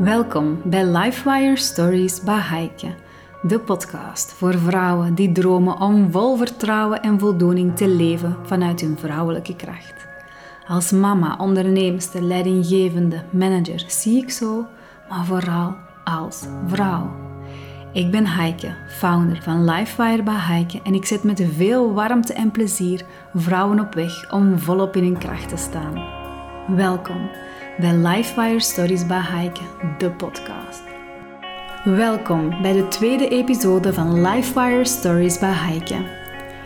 Welkom bij Lifewire Stories bij Heike, de podcast voor vrouwen die dromen om vol vertrouwen en voldoening te leven vanuit hun vrouwelijke kracht. Als mama, onderneemster, leidinggevende, manager zie ik zo, maar vooral als vrouw. Ik ben Heike, founder van Lifewire bij Heike en ik zet met veel warmte en plezier vrouwen op weg om volop in hun kracht te staan. Welkom bij Lifewire Stories bij Heike, de podcast. Welkom bij de tweede episode van Lifewire Stories bij Heike.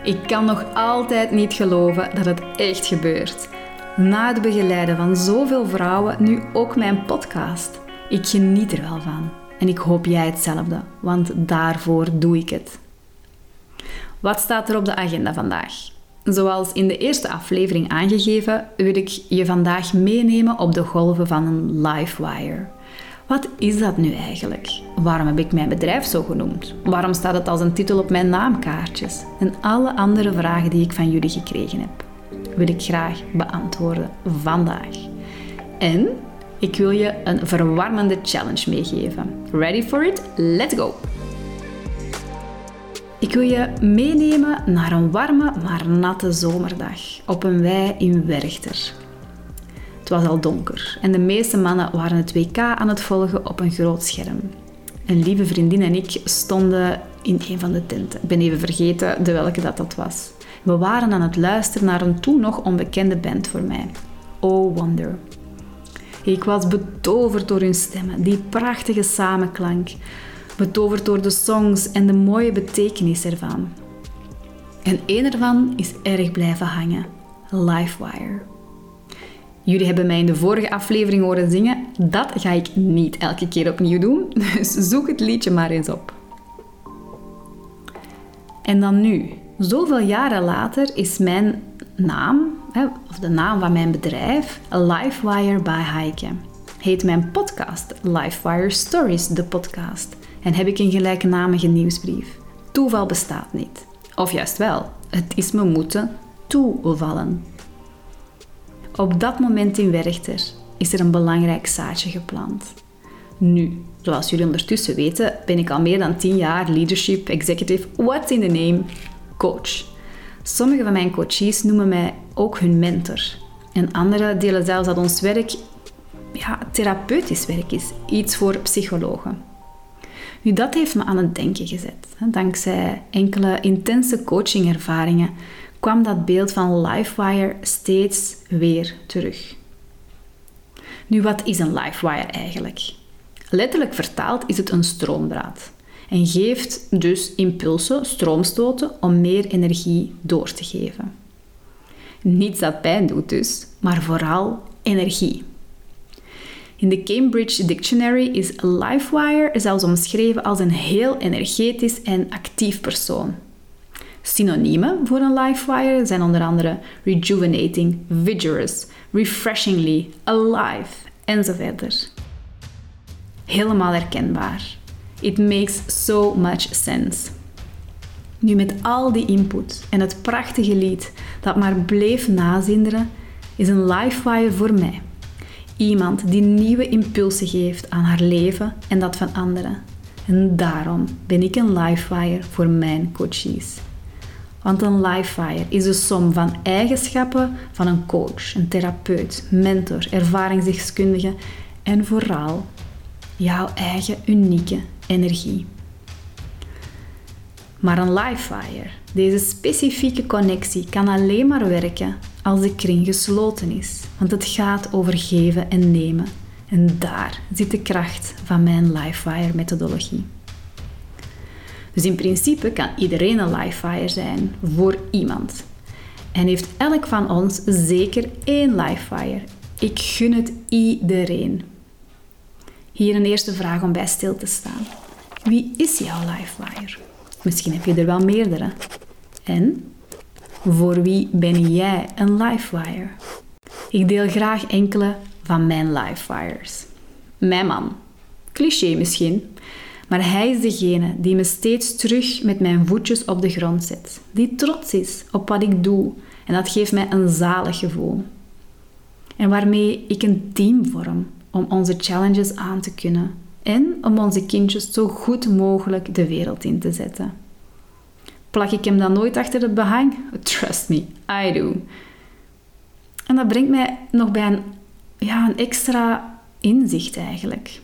Ik kan nog altijd niet geloven dat het echt gebeurt. Na het begeleiden van zoveel vrouwen, nu ook mijn podcast. Ik geniet er wel van. En ik hoop jij hetzelfde, want daarvoor doe ik het. Wat staat er op de agenda vandaag? Zoals in de eerste aflevering aangegeven, wil ik je vandaag meenemen op de golven van een Livewire. Wat is dat nu eigenlijk? Waarom heb ik mijn bedrijf zo genoemd? Waarom staat het als een titel op mijn naamkaartjes? En alle andere vragen die ik van jullie gekregen heb, wil ik graag beantwoorden vandaag. En ik wil je een verwarmende challenge meegeven. Ready for it? Let's go! Ik wil je meenemen naar een warme maar natte zomerdag op een wei in Werchter. Het was al donker en de meeste mannen waren het WK aan het volgen op een groot scherm. Een lieve vriendin en ik stonden in een van de tenten. Ik ben even vergeten de welke dat, dat was. We waren aan het luisteren naar een toen nog onbekende band voor mij. Oh Wonder. Ik was betoverd door hun stemmen, die prachtige samenklank, betoverd door de songs en de mooie betekenis ervan. En één ervan is erg blijven hangen: Livewire. Jullie hebben mij in de vorige aflevering horen zingen. Dat ga ik niet elke keer opnieuw doen, dus zoek het liedje maar eens op. En dan nu, zoveel jaren later, is mijn naam, of de naam van mijn bedrijf, Livewire by Heike. Heet mijn podcast Livewire Stories, de podcast. En heb ik een gelijknamige nieuwsbrief. Toeval bestaat niet. Of juist wel, het is me moeten toevallen. Op dat moment in Werchter is er een belangrijk zaadje geplant. Nu, zoals jullie ondertussen weten, ben ik al meer dan 10 jaar leadership, executive, what's in the name, coach. Sommige van mijn coaches noemen mij ook hun mentor. En anderen delen zelfs dat ons werk ja, therapeutisch werk is, iets voor psychologen. Nu, dat heeft me aan het denken gezet. Dankzij enkele intense coachingervaringen kwam dat beeld van Livewire steeds weer terug. Nu, wat is een Livewire eigenlijk? Letterlijk vertaald is het een stroomdraad en geeft dus impulsen, stroomstoten, om meer energie door te geven. Niets dat pijn doet dus, maar vooral energie. In de Cambridge Dictionary is Livewire zelfs omschreven als een heel energetisch en actief persoon. Synoniemen voor een Livewire zijn onder andere rejuvenating, vigorous, refreshingly, alive enzovoort. Helemaal herkenbaar. It makes so much sense. Nu met al die input en het prachtige lied dat maar bleef nazinderen, is een Livewire voor mij. Iemand die nieuwe impulsen geeft aan haar leven en dat van anderen. En daarom ben ik een Livewire voor mijn coaches. Want een Livewire is de som van eigenschappen van een coach, een therapeut, mentor, ervaringsdeskundige en vooral jouw eigen unieke energie. Maar een Livewire, deze specifieke connectie, kan alleen maar werken als de kring gesloten is. Want het gaat over geven en nemen. En daar zit de kracht van mijn Livewire methodologie. Dus in principe kan iedereen een Livewire zijn voor iemand. En heeft elk van ons zeker één Livewire. Ik gun het iedereen. Hier een eerste vraag om bij stil te staan. Wie is jouw Livewire? Misschien heb je er wel meerdere. En voor wie ben jij een Livewire? Ik deel graag enkele van mijn Livewires. Mijn man. Cliché misschien, maar hij is degene die me steeds terug met mijn voetjes op de grond zet. Die trots is op wat ik doe en dat geeft mij een zalig gevoel. En waarmee ik een team vorm om onze challenges aan te kunnen en om onze kindjes zo goed mogelijk de wereld in te zetten. Plak ik hem dan nooit achter het behang? Trust me, I do. En dat brengt mij nog bij een, ja, een extra inzicht eigenlijk.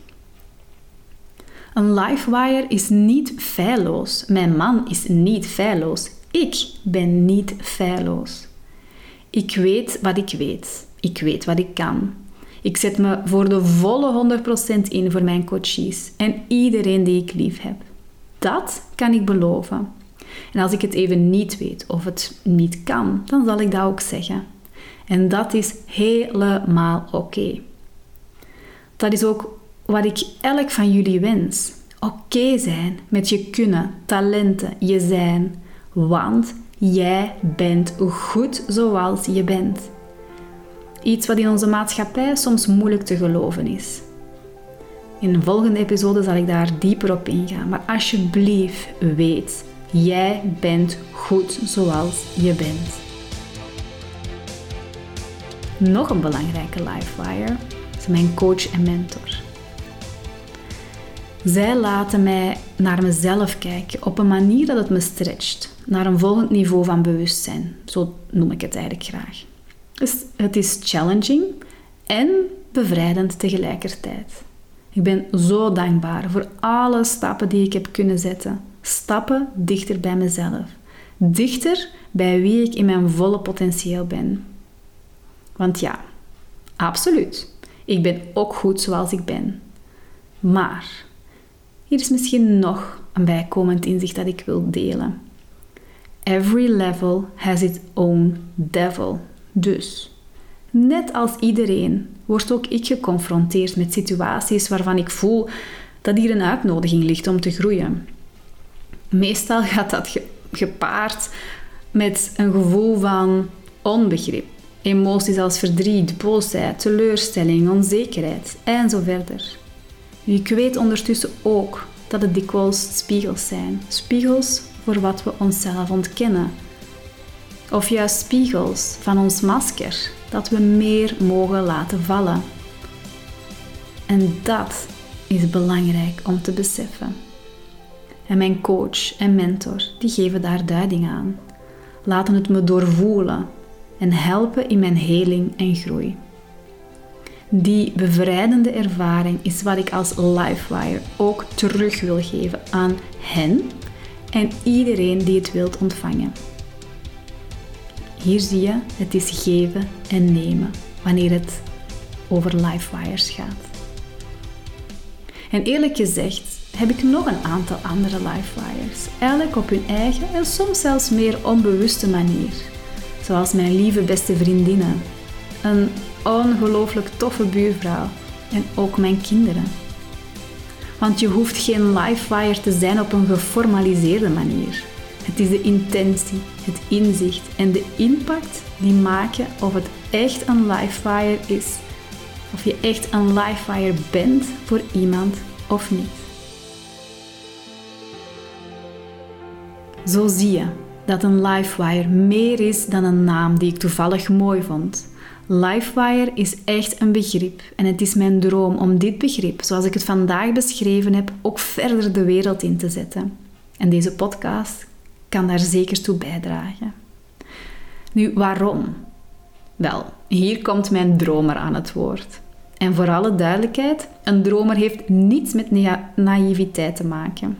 Een livewire is niet feilloos. Mijn man is niet feilloos. Ik ben niet feilloos. Ik weet wat ik weet. Ik weet wat ik kan. Ik zet me voor de volle 100% in voor mijn coaches en iedereen die ik lief heb. Dat kan ik beloven. En als ik het even niet weet of het niet kan, dan zal ik dat ook zeggen. En dat is helemaal oké. Dat is ook wat ik elk van jullie wens. Oké zijn met je kunnen, talenten, je zijn. Want jij bent goed zoals je bent. Iets wat in onze maatschappij soms moeilijk te geloven is. In een volgende episode zal ik daar dieper op ingaan. Maar alsjeblieft weet, jij bent goed zoals je bent. Nog een belangrijke livewire is mijn coach en mentor. Zij laten mij naar mezelf kijken op een manier dat het me stretcht naar een volgend niveau van bewustzijn. Zo noem ik het eigenlijk graag. Dus het is challenging en bevrijdend tegelijkertijd. Ik ben zo dankbaar voor alle stappen die ik heb kunnen zetten. Stappen dichter bij mezelf. Dichter bij wie ik in mijn volle potentieel ben. Want ja, absoluut. Ik ben ook goed zoals ik ben. Maar hier is misschien nog een bijkomend inzicht dat ik wil delen. Every level has its own devil. Dus, net als iedereen, word ook ik geconfronteerd met situaties waarvan ik voel dat hier een uitnodiging ligt om te groeien. Meestal gaat dat gepaard met een gevoel van onbegrip, emoties als verdriet, boosheid, teleurstelling, onzekerheid en zo verder. Ik weet ondertussen ook dat het dikwijls spiegels zijn. Spiegels voor wat we onszelf ontkennen. Of juist spiegels van ons masker dat we meer mogen laten vallen. En dat is belangrijk om te beseffen. En mijn coach en mentor die geven daar duiding aan, laten het me doorvoelen en helpen in mijn heling en groei. Die bevrijdende ervaring is wat ik als Livewire ook terug wil geven aan hen en iedereen die het wilt ontvangen. Hier zie je, het is geven en nemen wanneer het over Livewires gaat. En eerlijk gezegd heb ik nog een aantal andere Livewires, elk op hun eigen en soms zelfs meer onbewuste manier. Zoals mijn lieve beste vriendinnen, een ongelooflijk toffe buurvrouw en ook mijn kinderen. Want je hoeft geen livewire te zijn op een geformaliseerde manier. Het is de intentie, het inzicht en de impact die maken of het echt een livewire is. Of je echt een livewire bent voor iemand of niet. Zo zie je dat een livewire meer is dan een naam die ik toevallig mooi vond. Livewire is echt een begrip en het is mijn droom om dit begrip, zoals ik het vandaag beschreven heb, ook verder de wereld in te zetten. En deze podcast kan daar zeker toe bijdragen. Nu, waarom? Wel, hier komt mijn dromer aan het woord. En voor alle duidelijkheid, een dromer heeft niets met naïviteit te maken.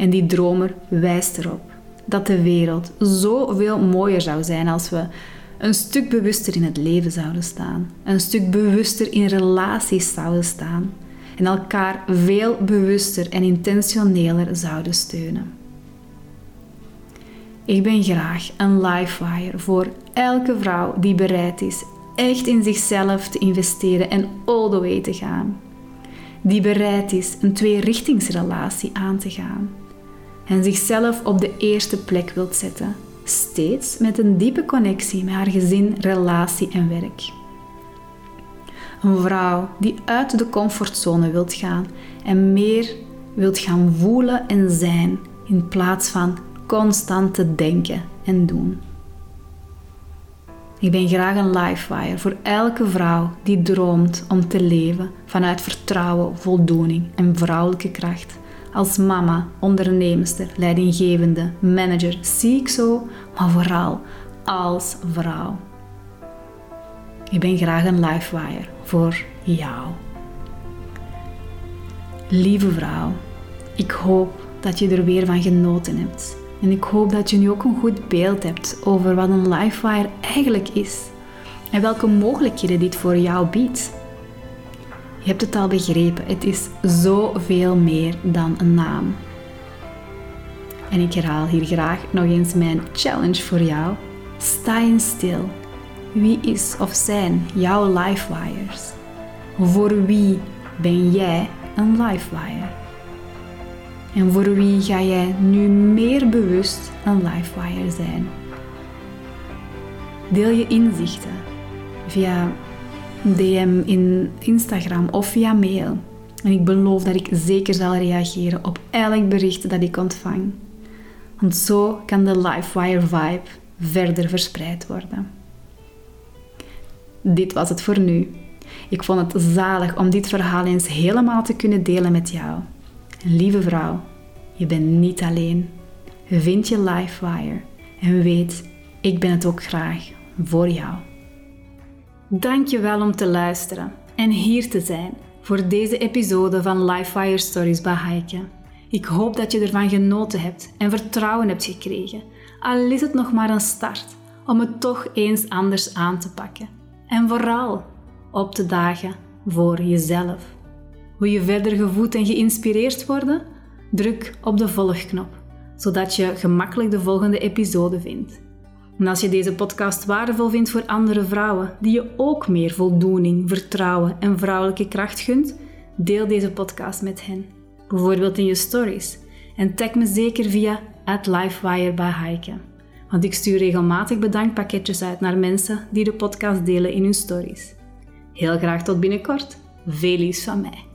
En die dromer wijst erop dat de wereld zoveel mooier zou zijn als we een stuk bewuster in het leven zouden staan, een stuk bewuster in relaties zouden staan en elkaar veel bewuster en intentioneler zouden steunen. Ik ben graag een livewire voor elke vrouw die bereid is echt in zichzelf te investeren en all the way te gaan. Die bereid is een tweerichtingsrelatie aan te gaan en zichzelf op de eerste plek wilt zetten steeds met een diepe connectie met haar gezin, relatie en werk. Een vrouw die uit de comfortzone wilt gaan en meer wilt gaan voelen en zijn in plaats van constant te denken en doen. Ik ben graag een livewire voor elke vrouw die droomt om te leven vanuit vertrouwen, voldoening en vrouwelijke kracht. Als mama, onderneemster, leidinggevende, manager zie ik zo, maar vooral als vrouw. Ik ben graag een livewire voor jou. Lieve vrouw, ik hoop dat je er weer van genoten hebt. En ik hoop dat je nu ook een goed beeld hebt over wat een livewire eigenlijk is en welke mogelijkheden dit voor jou biedt. Je hebt het al begrepen, het is zoveel meer dan een naam. En ik herhaal hier graag nog eens mijn challenge voor jou. Sta in stil. Wie is of zijn jouw livewires? Voor wie ben jij een livewire? En voor wie ga jij nu meer bewust een livewire zijn? Deel je inzichten via DM in Instagram of via mail. En ik beloof dat ik zeker zal reageren op elk bericht dat ik ontvang. Want zo kan de Livewire vibe verder verspreid worden. Dit was het voor nu. Ik vond het zalig om dit verhaal eens helemaal te kunnen delen met jou. Lieve vrouw, je bent niet alleen. Vind je Livewire en weet, ik ben het ook graag voor jou. Dank je wel om te luisteren en hier te zijn voor deze episode van Livewire Stories bij Heike. Ik hoop dat je ervan genoten hebt en vertrouwen hebt gekregen, al is het nog maar een start, om het toch eens anders aan te pakken. En vooral op te dagen voor jezelf. Wil je verder gevoed en geïnspireerd worden? Druk op de volgknop, zodat je gemakkelijk de volgende episode vindt. En als je deze podcast waardevol vindt voor andere vrouwen die je ook meer voldoening, vertrouwen en vrouwelijke kracht gunt, deel deze podcast met hen. Bijvoorbeeld in je stories. En tag me zeker via Heike. Want ik stuur regelmatig bedankpakketjes uit naar mensen die de podcast delen in hun stories. Heel graag tot binnenkort. Veel liefs van mij.